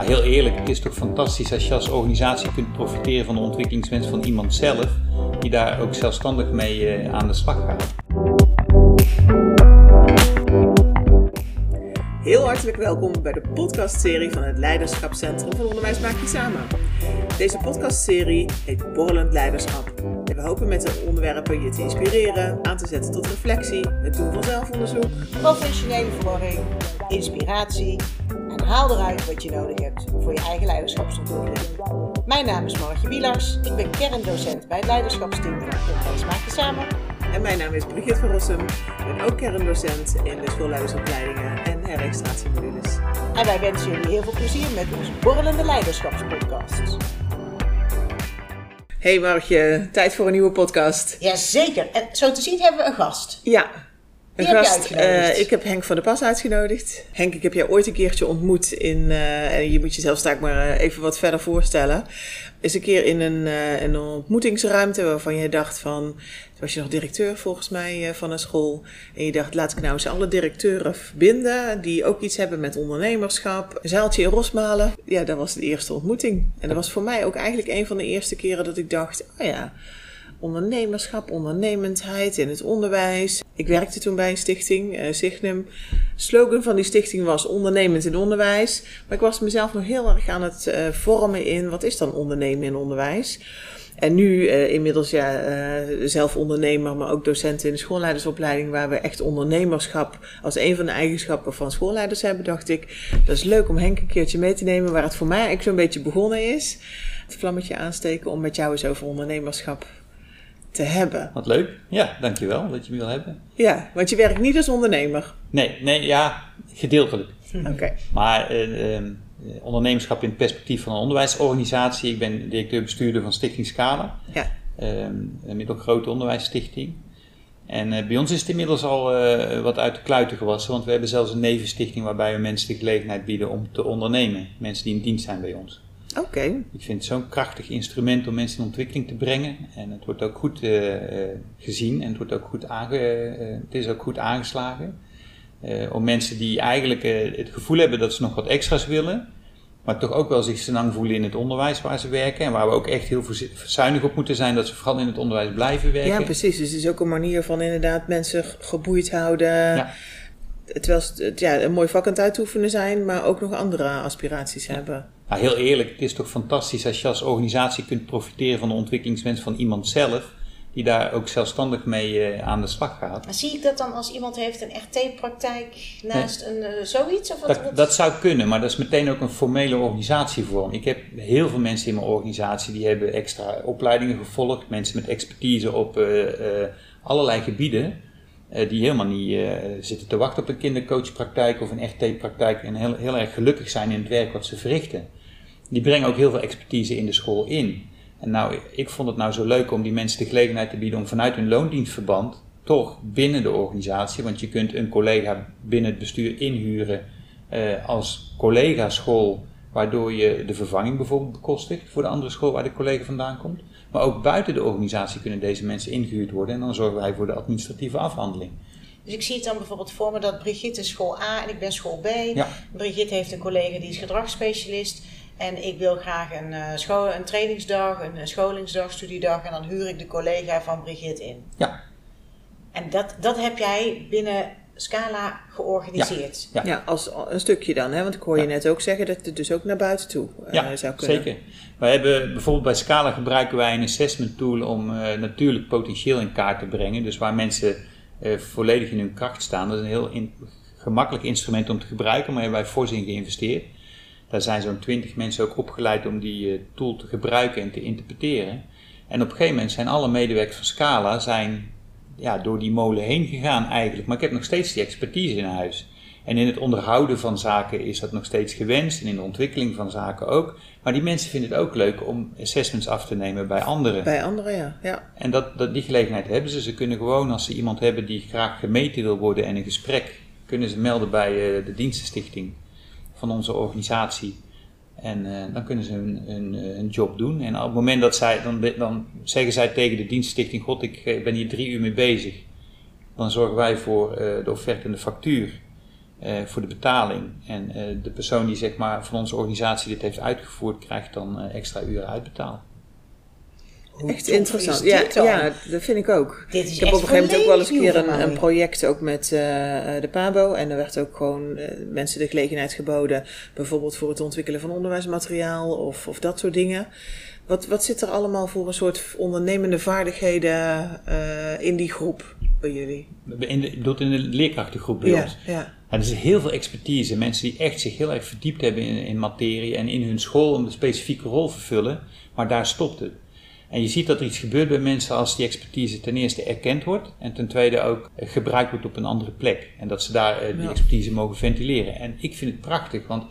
Maar heel eerlijk, het is toch fantastisch als je als organisatie kunt profiteren van de ontwikkelingswens van iemand zelf, die daar ook zelfstandig mee eh, aan de slag gaat. Heel hartelijk welkom bij de podcastserie van het Leiderschapscentrum van Onderwijs Maak Je Samen. Deze podcastserie heet Borrelend Leiderschap. En we hopen met de onderwerpen je te inspireren, aan te zetten tot reflectie, het doen van zelfonderzoek, professionele verwarring, inspiratie haal eruit wat je nodig hebt voor je eigen leiderschapsontwikkeling. Mijn naam is Margje Wielars, ik ben kerndocent bij het leiderschapsteam van Maak Je Samen. En mijn naam is Brigitte van Rossum, ik ben ook kerndocent in de schoolleidersopleidingen en herregistratiemodules. En wij wensen jullie heel veel plezier met onze borrelende leiderschapspodcasts. Hey Margje, tijd voor een nieuwe podcast. Jazeker, en zo te zien hebben we een gast. Ja, een heb gast. eh, ik heb Henk van der Pas uitgenodigd. Henk, ik heb jou ooit een keertje ontmoet in, eh, en je moet jezelf straks maar eh, even wat verder voorstellen. Is een keer in een, een ontmoetingsruimte waarvan je dacht van, was je nog directeur volgens mij van een school. En je dacht, laat ik nou eens alle directeuren verbinden die ook iets hebben met ondernemerschap. Een zaaltje in Rosmalen. Ja, dat was de eerste ontmoeting. En dat was voor mij ook eigenlijk een van de eerste keren dat ik dacht, oh ja, ondernemerschap, ondernemendheid in het onderwijs. Ik werkte toen bij een stichting, eh, Signum. Slogan van die stichting was ondernemend in onderwijs. Maar ik was mezelf nog heel erg aan het eh, vormen in wat is dan ondernemen in onderwijs. En nu eh, inmiddels ja, zelf ondernemer, maar ook docent in de schoolleidersopleiding, waar we echt ondernemerschap als een van de eigenschappen van schoolleiders hebben, dacht ik, dat is leuk om Henk een keertje mee te nemen, waar het voor mij eigenlijk zo'n beetje begonnen is. Het vlammetje aansteken om met jou eens over ondernemerschap te hebben. Wat leuk. Ja, dankjewel dat je me wil hebben. Ja, want je werkt niet als ondernemer. Nee, nee, ja, gedeeltelijk. Oké. Maar eh, ehm, eh, ondernemerschap in het perspectief van een onderwijsorganisatie. Ik ben directeur-bestuurder van Stichting Scala. Ja. Ehm, een middelgrote onderwijsstichting. En eh, bij ons is het inmiddels al eh, wat uit de kluiten gewassen, want we hebben zelfs een nevenstichting waarbij we mensen de gelegenheid bieden om te ondernemen. Mensen die in dienst zijn bij ons. Oké. Ik vind het zo'n krachtig instrument om mensen in ontwikkeling te brengen. En het wordt ook goed eh, eh, gezien en het, wordt ook goed aange, eh, het is ook goed aangeslagen. Om mensen die eigenlijk het gevoel hebben dat ze nog wat extra's willen, maar toch ook wel zich senang voelen in het onderwijs waar ze werken. En waar we ook echt heel zuinig op moeten zijn dat ze vooral in het onderwijs blijven werken. Ja, precies. Dus het is ook een manier van inderdaad mensen geboeid houden. Ja. Terwijl ze het, ja, een mooi vak aan het uitoefenen zijn, maar ook nog andere aspiraties hebben. Nou, heel eerlijk, het is toch fantastisch als je als organisatie kunt profiteren van de ontwikkelingswens van iemand zelf, die daar ook zelfstandig mee eh, aan de slag gaat. Maar zie ik dat dan als iemand heeft een RT-praktijk naast een eh, zoiets? Of wat, Dat, wat- dat zou kunnen, maar dat is meteen ook een formele organisatievorm. Ik heb heel veel mensen in mijn organisatie die hebben extra opleidingen gevolgd, mensen met expertise op eh, eh, allerlei gebieden, die helemaal niet eh, zitten te wachten op een kindercoachpraktijk of een RT-praktijk en heel, heel erg gelukkig zijn in het werk wat ze verrichten. Die brengen ook heel veel expertise in de school in. En nou, ik vond het nou zo leuk om die mensen de gelegenheid te bieden om vanuit hun loondienstverband toch binnen de organisatie, want je kunt een collega binnen het bestuur inhuren eh, als collega school, waardoor je de vervanging bijvoorbeeld bekostigt voor de andere school waar de collega vandaan komt. Maar ook buiten de organisatie kunnen deze mensen ingehuurd worden en dan zorgen wij voor de administratieve afhandeling. Dus ik zie het dan bijvoorbeeld voor me dat Brigitte is school A en ik ben school B. Ja. Brigitte heeft een collega die is gedragsspecialist. En ik wil graag een, school, een trainingsdag, een eh, scholingsdag, studiedag. En dan huur ik de collega van Brigitte in. Ja. En dat, dat heb jij binnen Scala georganiseerd. Ja. Ja, als een stukje dan, hè? want ik hoor je Ja. net ook zeggen dat het dus ook naar buiten toe eh, Ja, zou kunnen. zeker. Wij hebben bijvoorbeeld bij Scala gebruiken wij een assessment tool om eh, natuurlijk potentieel in kaart te brengen. Dus waar mensen eh, volledig in hun kracht staan. Dat is een heel in- gemakkelijk instrument om te gebruiken, maar daar hebben wij fors in geïnvesteerd. Daar zijn zo'n twintig mensen ook opgeleid om die eh, tool te gebruiken en te interpreteren. En op een gegeven moment zijn alle medewerkers van Scala zijn, ja, door die molen heen gegaan eigenlijk. Maar ik heb nog steeds die expertise in huis. En in het onderhouden van zaken is dat nog steeds gewenst en in de ontwikkeling van zaken ook. Maar die mensen vinden het ook leuk om assessments af te nemen bij anderen. Bij anderen, ja. ja. En dat, dat, die gelegenheid hebben ze. Ze kunnen gewoon, als ze iemand hebben die graag gemeten wil worden en een gesprek, kunnen ze melden bij eh, de dienstenstichting van onze organisatie. En eh, dan kunnen ze eh, hun job doen. En op het moment dat zij, dan, dan zeggen zij tegen de dienstenstichting, god ik eh, ben hier drie uur mee bezig. Dan zorgen wij voor de offerte en de factuur. voor de betaling. En de persoon die zeg maar, van onze organisatie dit heeft uitgevoerd, krijgt dan extra uren uitbetaald. Echt interessant. Ja, dan? ja, dat vind ik ook. Dit is Ik heb op een gegeven moment ook wel eens een keer een, project ook met eh, eh, de PABO. En er werd ook gewoon eh, mensen de gelegenheid geboden. Bijvoorbeeld voor het ontwikkelen van onderwijsmateriaal of, of dat soort dingen. Wat, wat zit er allemaal voor een soort ondernemende vaardigheden eh, in die groep bij jullie? In de, in de leerkrachtengroep bij Ja, ons. ja. Ja, er is heel veel expertise. Mensen die echt zich heel erg verdiept hebben in, in materie en in hun school een specifieke rol vervullen. Maar daar stopt het. En je ziet dat er iets gebeurt bij mensen als die expertise ten eerste erkend wordt. En ten tweede ook eh, gebruikt wordt op een andere plek. En dat ze daar eh, die expertise mogen ventileren. En ik vind het prachtig, want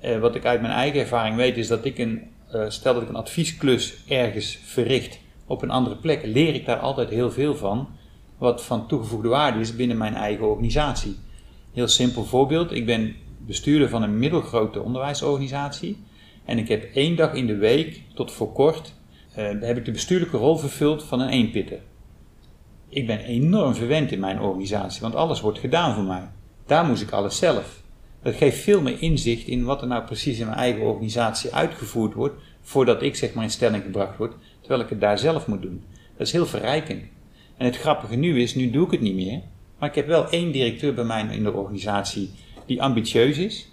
eh, wat ik uit mijn eigen ervaring weet is dat ik een, stel dat ik een adviesklus ergens verricht op een andere plek, leer ik daar altijd heel veel van. Wat van toegevoegde waarde is binnen mijn eigen organisatie. Heel simpel voorbeeld. Ik ben bestuurder van een middelgrote onderwijsorganisatie. En ik heb één dag in de week, tot voor kort, heb ik de bestuurlijke rol vervuld van een eenpitter. Ik ben enorm verwend in mijn organisatie, want alles wordt gedaan voor mij. Daar moest ik alles zelf. Dat geeft veel meer inzicht in wat er nou precies in mijn eigen organisatie uitgevoerd wordt, voordat ik zeg maar in stelling gebracht word, terwijl ik het daar zelf moet doen. Dat is heel verrijkend. En het grappige nu is, nu doe ik het niet meer, maar ik heb wel één directeur bij mij in de organisatie die ambitieus is,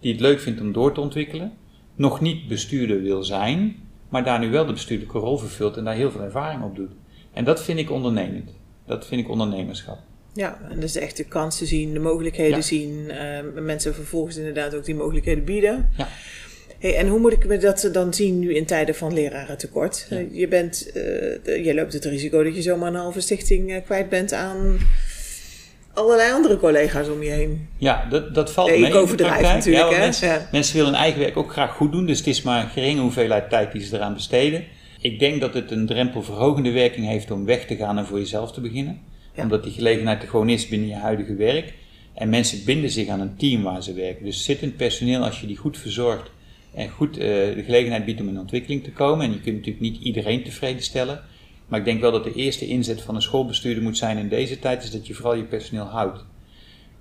die het leuk vindt om door te ontwikkelen, nog niet bestuurder wil zijn, maar daar nu wel de bestuurlijke rol vervult en daar heel veel ervaring op doet. En dat vind ik ondernemend. Dat vind ik ondernemerschap. Ja, en dus echt de kansen zien, de mogelijkheden Ja. zien. eh, mensen vervolgens inderdaad ook die mogelijkheden bieden. Ja. Hey, en hoe moet ik me dat dan zien nu in tijden van lerarentekort? Ja. Je, bent, eh, je loopt het risico dat je zomaar een halve stichting eh, kwijt bent aan allerlei andere collega's om je heen. Ja, dat, dat valt Nee, mee ik overdrijf natuurlijk, hè? Mensen, Ja. mensen willen hun eigen werk ook graag goed doen, dus het is maar een geringe hoeveelheid tijd die ze eraan besteden. Ik denk dat het een drempelverhogende werking heeft om weg te gaan en voor jezelf te beginnen. Ja. Omdat die gelegenheid er gewoon is binnen je huidige werk. En mensen binden zich aan een team waar ze werken. Dus zittend personeel, als je die goed verzorgt en goed eh, de gelegenheid biedt om in ontwikkeling te komen. En je kunt natuurlijk niet iedereen tevreden stellen. Maar ik denk wel dat de eerste inzet van een schoolbestuurder moet zijn in deze tijd, is dat je vooral je personeel houdt.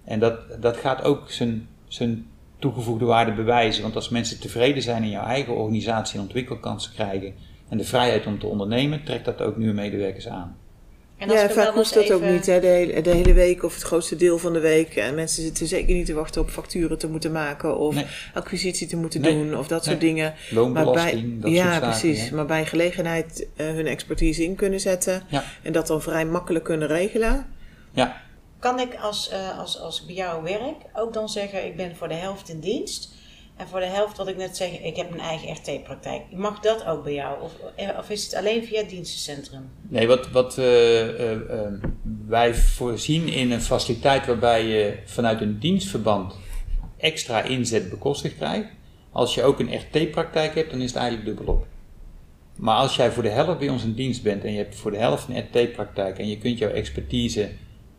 En dat, dat gaat ook zijn, zijn toegevoegde waarde bewijzen. Want als mensen tevreden zijn in jouw eigen organisatie en ontwikkelkansen krijgen en de vrijheid om te ondernemen, trekt dat ook nieuwe medewerkers aan. En ja, vaak hoeft dat ook niet, hè, de, hele, de hele week of het grootste deel van de week. En mensen zitten zeker niet te wachten op facturen te moeten maken of Nee. acquisitie te moeten Nee. doen of dat soort dingen. Loonbelasting, dat ja, soort zaken. precies. Maar bij gelegenheid eh, hun expertise in kunnen zetten Ja. en dat dan vrij makkelijk kunnen regelen. Ja, Kan ik als, eh, als, als ik bij jou werk ook dan zeggen, ik ben voor de helft in dienst. En voor de helft, wat ik net zeg, ik heb mijn eigen RT-praktijk. Mag dat ook bij jou? Of, eh, of is het alleen via het dienstencentrum? Nee, wat, wat eh, eh, wij voorzien in een faciliteit waarbij je vanuit een dienstverband extra inzet bekostigd krijgt. Als je ook een RT-praktijk hebt, dan is het eigenlijk dubbelop. Maar als jij voor de helft bij ons in dienst bent en je hebt voor de helft een RT-praktijk en je kunt jouw expertise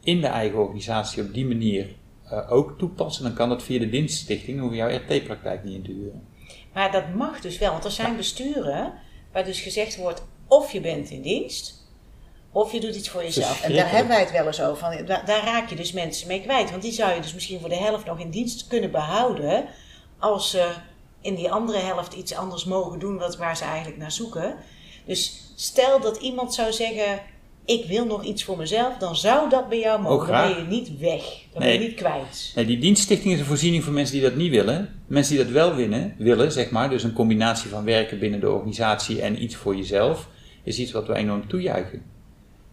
in de eigen organisatie op die manier eh, ook toepassen, dan kan dat via de dienststichting, dan hoef je jouw RT-praktijk niet in te huren. Maar dat mag dus wel, want er zijn besturen waar dus gezegd wordt, of je bent in dienst, of je doet iets voor jezelf. En daar hebben wij het wel eens over. Van, daar, daar raak je dus mensen mee kwijt. Want die zou je dus misschien voor de helft nog in dienst kunnen behouden, als ze in die andere helft iets anders mogen doen wat, waar ze eigenlijk naar zoeken. Dus stel dat iemand zou zeggen, ik wil nog iets voor mezelf, dan zou dat bij jou mogen. dan ben je niet weg, dan ben je niet kwijt. Nee, die dienststichting is een voorziening voor mensen die dat niet willen. Mensen die dat wel winnen, willen, zeg maar, dus een combinatie van werken binnen de organisatie en iets voor jezelf, is iets wat we enorm toejuichen.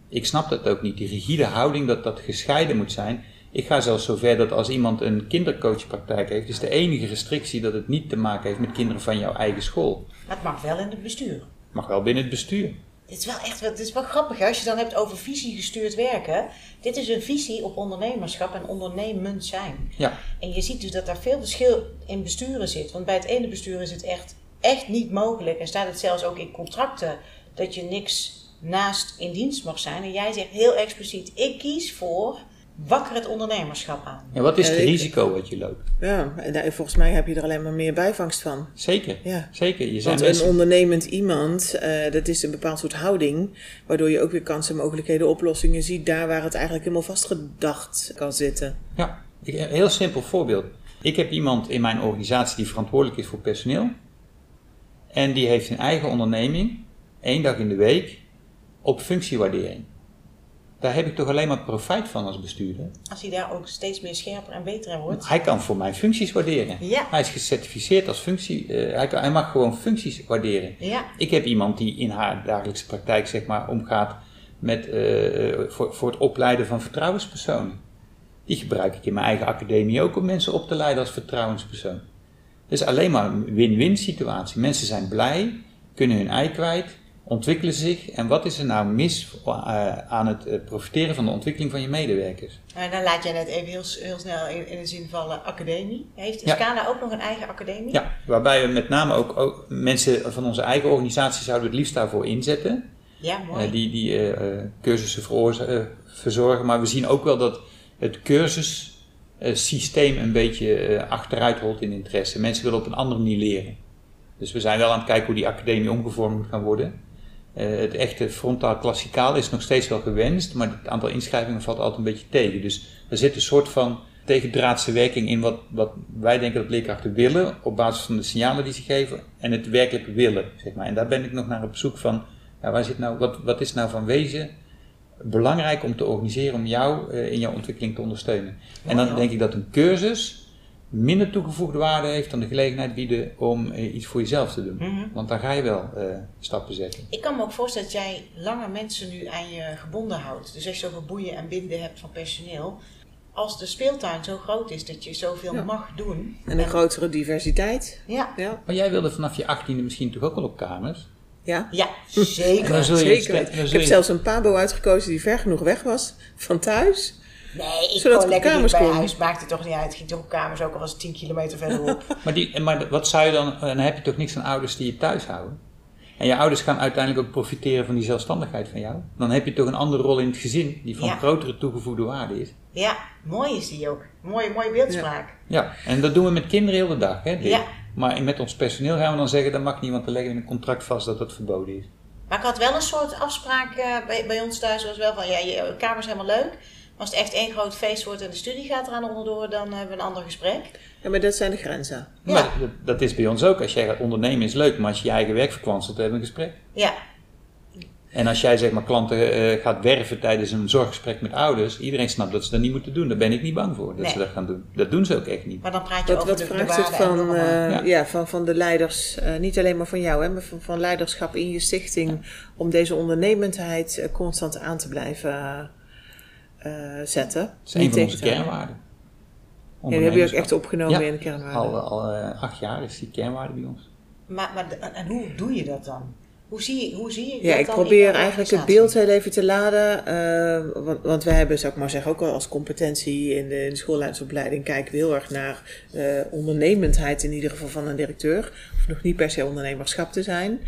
Ik snap dat ook niet, die rigide houding dat dat gescheiden moet zijn. Ik ga zelfs zover dat als iemand een kindercoachpraktijk heeft, is de enige restrictie dat het niet te maken heeft met kinderen van jouw eigen school. Dat mag wel in het bestuur. Mag wel binnen het bestuur. Dit is wel echt dit is wel grappig als je dan hebt over visiegestuurd werken. Dit is een visie op ondernemerschap en ondernemend zijn. Ja, En je ziet dus dat daar veel verschil in besturen zit. Want bij het ene bestuur is het echt, echt niet mogelijk. En staat het zelfs ook in contracten dat je niks naast in dienst mag zijn. En jij zegt heel expliciet, ik kies voor wakker het ondernemerschap aan. en wat is het risico wat je loopt? Ja, en daar- volgens mij heb je er alleen maar meer bijvangst van. Zeker, Ja. zeker. Je Want een ondernemend iemand, eh, dat is een bepaald soort houding, waardoor je ook weer kansen, mogelijkheden, oplossingen ziet daar waar het eigenlijk helemaal vastgedacht kan zitten. Ja, Ik- Een heel simpel voorbeeld. Ik heb iemand in mijn organisatie die verantwoordelijk is voor personeel. En die heeft een eigen onderneming, één dag in de week, op functiewaardering. Daar heb ik toch alleen maar profijt van als bestuurder. Als hij daar ook steeds meer scherper en beter in wordt. Hij kan voor mij functies waarderen. Ja. Hij is gecertificeerd als functie. eh, hij, kan, hij mag gewoon functies waarderen. Ja, Ik heb iemand die in haar dagelijkse praktijk zeg maar, omgaat met, eh, voor, voor het opleiden van vertrouwenspersonen. Die gebruik ik in mijn eigen academie ook om mensen op te leiden als vertrouwenspersoon. Is alleen maar een win-win situatie. Mensen zijn blij, kunnen hun ei kwijt, ontwikkelen zich. En wat is er nou mis eh, aan het eh, profiteren van de ontwikkeling van je medewerkers? maar dan laat jij net even heel, heel snel in, in de zin vallen academie. Heeft Ja. Scala ook nog een eigen academie? Ja, waarbij we met name ook, ook mensen van onze eigen organisatie zouden we het liefst daarvoor inzetten. Ja, mooi. Eh, die die eh, eh, cursussen eh, verzorgen. Maar we zien ook wel dat het cursussysteem een beetje eh, achteruit holt in interesse. Mensen willen op een andere manier leren. Dus we zijn wel aan het kijken hoe die academie omgevormd moet gaan worden. Eh, het echte frontaal klassikaal is nog steeds wel gewenst, maar het aantal inschrijvingen valt altijd een beetje tegen. Dus er zit een soort van tegendraadse werking in wat, wat wij denken dat leerkrachten willen, op basis van de signalen die ze geven en het werkelijk willen. Zeg maar. En daar ben ik nog naar op zoek van, ja, waar zit nou, wat, wat is nou van wezen belangrijk om te organiseren om jou eh, in jouw ontwikkeling te ondersteunen. En dan denk ik dat een cursus minder toegevoegde waarde heeft dan de gelegenheid bieden om eh, iets voor jezelf te doen. Mhm. Want dan ga je wel eh, stappen zetten. Ik kan me ook voorstellen dat jij langer mensen nu aan je gebonden houdt. Dus echt zoveel boeien en binden hebt van personeel. Als de speeltuin zo groot is dat je zoveel Ja. mag doen. En een grotere diversiteit. Ja, Ja, Maar jij wilde vanaf je achttiende misschien toch ook wel op kamers? ja. ja zeker. je zeker. Ik heb je- zelfs een pabo uitgekozen die ver genoeg weg was van thuis. Nee, ik Zodat kon lekker kamers bij huis. Maakt het toch niet uit. Ik ging toch op kamers ook al was het 10 kilometer verderop. Maar, die, maar wat zou je dan, dan heb je toch niks aan ouders die je thuis houden? En je ouders gaan uiteindelijk ook profiteren van die zelfstandigheid van jou. Dan heb je toch een andere rol in het gezin die van Ja. grotere toegevoegde waarde is. ja, mooi is die ook. Mooie, mooie beeldspraak. Ja, en dat doen we met kinderen heel de dag. Hè, dit. Ja. Maar met ons personeel gaan we dan zeggen, dat mag niet, want dan leggen we in een contract vast dat dat verboden is. Maar ik had wel een soort afspraak eh, bij, bij ons thuis. was wel van, ja, je kamer is helemaal leuk. Als het echt één groot feest wordt en de studie gaat eraan onderdoor, dan hebben we een ander gesprek. Ja, maar dat zijn de grenzen. Ja. Maar dat, dat is bij ons ook. Als jij gaat ondernemen is leuk, maar als je je eigen werk verkwanselt, dan hebben we een gesprek. Ja, En als jij zeg maar klanten eh, gaat werven tijdens een zorggesprek met ouders, iedereen snapt dat ze dat niet moeten doen. Daar ben ik niet bang voor dat Nee. ze dat gaan doen. Dat doen ze ook echt niet. maar dan praat je Wat, over wat de, de vraagt het van, eh, Ja. ja. van, van de leiders, eh, niet alleen maar van jou, hè, maar van, van leiderschap in je stichting, om deze ondernemendheid constant aan te blijven zetten. Dat is een van onze kernwaarden. Ja, die heb je ook echt opgenomen Ja. in de kernwaarden. Al, al eh, acht jaar is die kernwaarde bij ons. Maar, maar en hoe doe je dat dan? Hoe zie je, hoe zie je Ja, dat ik probeer eigenlijk het beeld heel even te laden. eh, want, want wij hebben, zou ik maar zeggen, ook al als competentie in de, in de schoolleidersopleiding kijken we heel erg naar eh, ondernemendheid in ieder geval van een directeur. Of nog niet per se ondernemerschap te zijn.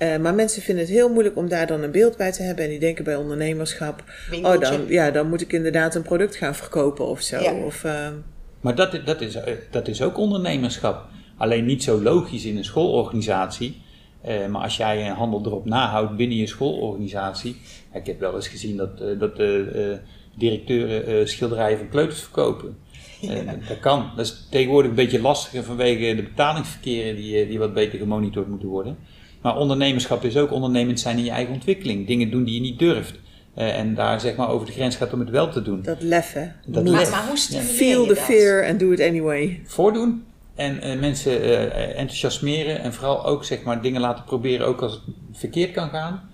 Eh, maar mensen vinden het heel moeilijk om daar dan een beeld bij te hebben. En die denken bij ondernemerschap, oh dan, ja, dan moet ik inderdaad een product gaan verkopen of zo. Ja. Of, eh, Maar dat, is- dat, is, eh, dat is ook ondernemerschap. Alleen niet zo logisch in een schoolorganisatie. Eh, maar als jij een handel erop nahoudt binnen je schoolorganisatie. Ik heb wel eens gezien dat, eh, dat directeuren eh, schilderijen van kleuters verkopen. Dat kan. Dat is tegenwoordig een beetje lastiger vanwege de betalingsverkeren die, die wat beter gemonitord moeten worden. Maar ondernemerschap is ook ondernemend zijn in je eigen ontwikkeling. Dingen doen die je niet durft. Eh, en daar zeg maar over de grens gaat om het wel te doen. dat lef, hè. Dat Moed. lef. Maar, maar hoe stimuleer Feel je the dat? fear and do it anyway. voordoen en eh, mensen eh, enthousiasmeren en vooral ook zeg maar dingen laten proberen ook als het verkeerd kan gaan.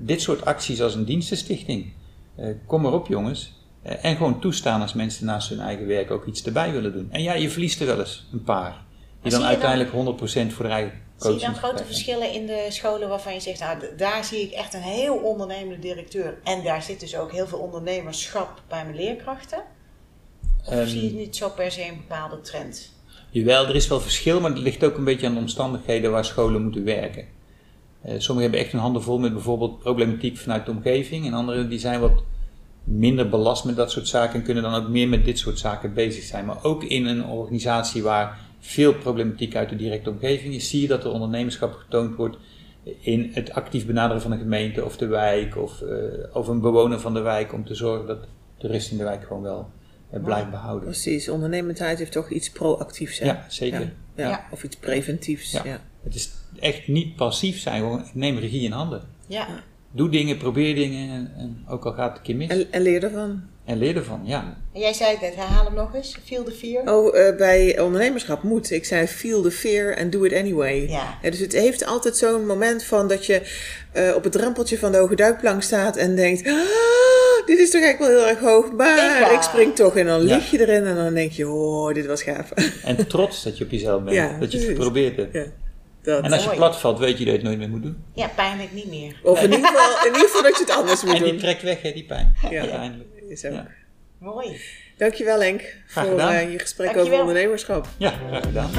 Dit soort acties als een dienstenstichting. Eh, kom maar op jongens. En gewoon toestaan als mensen naast hun eigen werk ook iets erbij willen doen. En ja, je verliest er wel eens een paar. Die dan uiteindelijk 100% voor de eigen Zie je dan grote verschillen in de scholen waarvan je zegt, nou, daar zie ik echt een heel ondernemende directeur. En daar zit dus ook heel veel ondernemerschap bij mijn leerkrachten. Of Ehm, zie je niet zo per se een bepaalde trend? Jawel, er is wel verschil, maar het ligt ook een beetje aan de omstandigheden waar scholen moeten werken. Eh, sommigen hebben echt een handen vol met bijvoorbeeld problematiek vanuit de omgeving. En anderen die zijn wat minder belast met dat soort zaken en kunnen dan ook meer met dit soort zaken bezig zijn. Maar ook in een organisatie waar veel problematiek uit de directe omgeving is, zie je dat er ondernemerschap getoond wordt in het actief benaderen van de gemeente of de wijk of, eh, of een bewoner van de wijk om te zorgen dat de rust in de wijk gewoon wel eh, blijft behouden. Precies, ondernemendheid heeft toch iets proactiefs. Hè? Ja, zeker. Ja, ja. Ja. Of iets preventiefs. Ja. Ja. Het is echt niet passief zijn, gewoon neem regie in handen. Ja. Doe dingen, probeer dingen en, en ook al gaat het een keer mis. En, En, en leer ervan. Leer ervan, ja. En jij zei het net, herhaal hem nog eens. Feel the fear. Oh, eh, bij ondernemerschap moet. Ik zei feel the fear and do it anyway. Ja. dus het heeft altijd zo'n moment van dat je eh, op het drempeltje van de hoge duikplank staat en denkt... "Ah, dit is toch eigenlijk wel heel erg hoog, maar Ik, spring toch en dan Ja. lig je erin en dan denk je, oh, dit was gaaf. En trots dat je op jezelf bent, Ja, dat je het geprobeerd hebt. ja, dat. En als je Mooi. plat valt, weet je dat je het nooit meer moet doen. Ja, pijnlijk niet meer. Of in ieder, geval, in ieder geval dat je het anders moet En die doen. trekt weg, hè, die pijn. Ja. Uiteindelijk. Is ook. Ja. Mooi. Dankjewel Henk voor eh, je gesprek Dankjewel. over ondernemerschap. Ja, graag gedaan.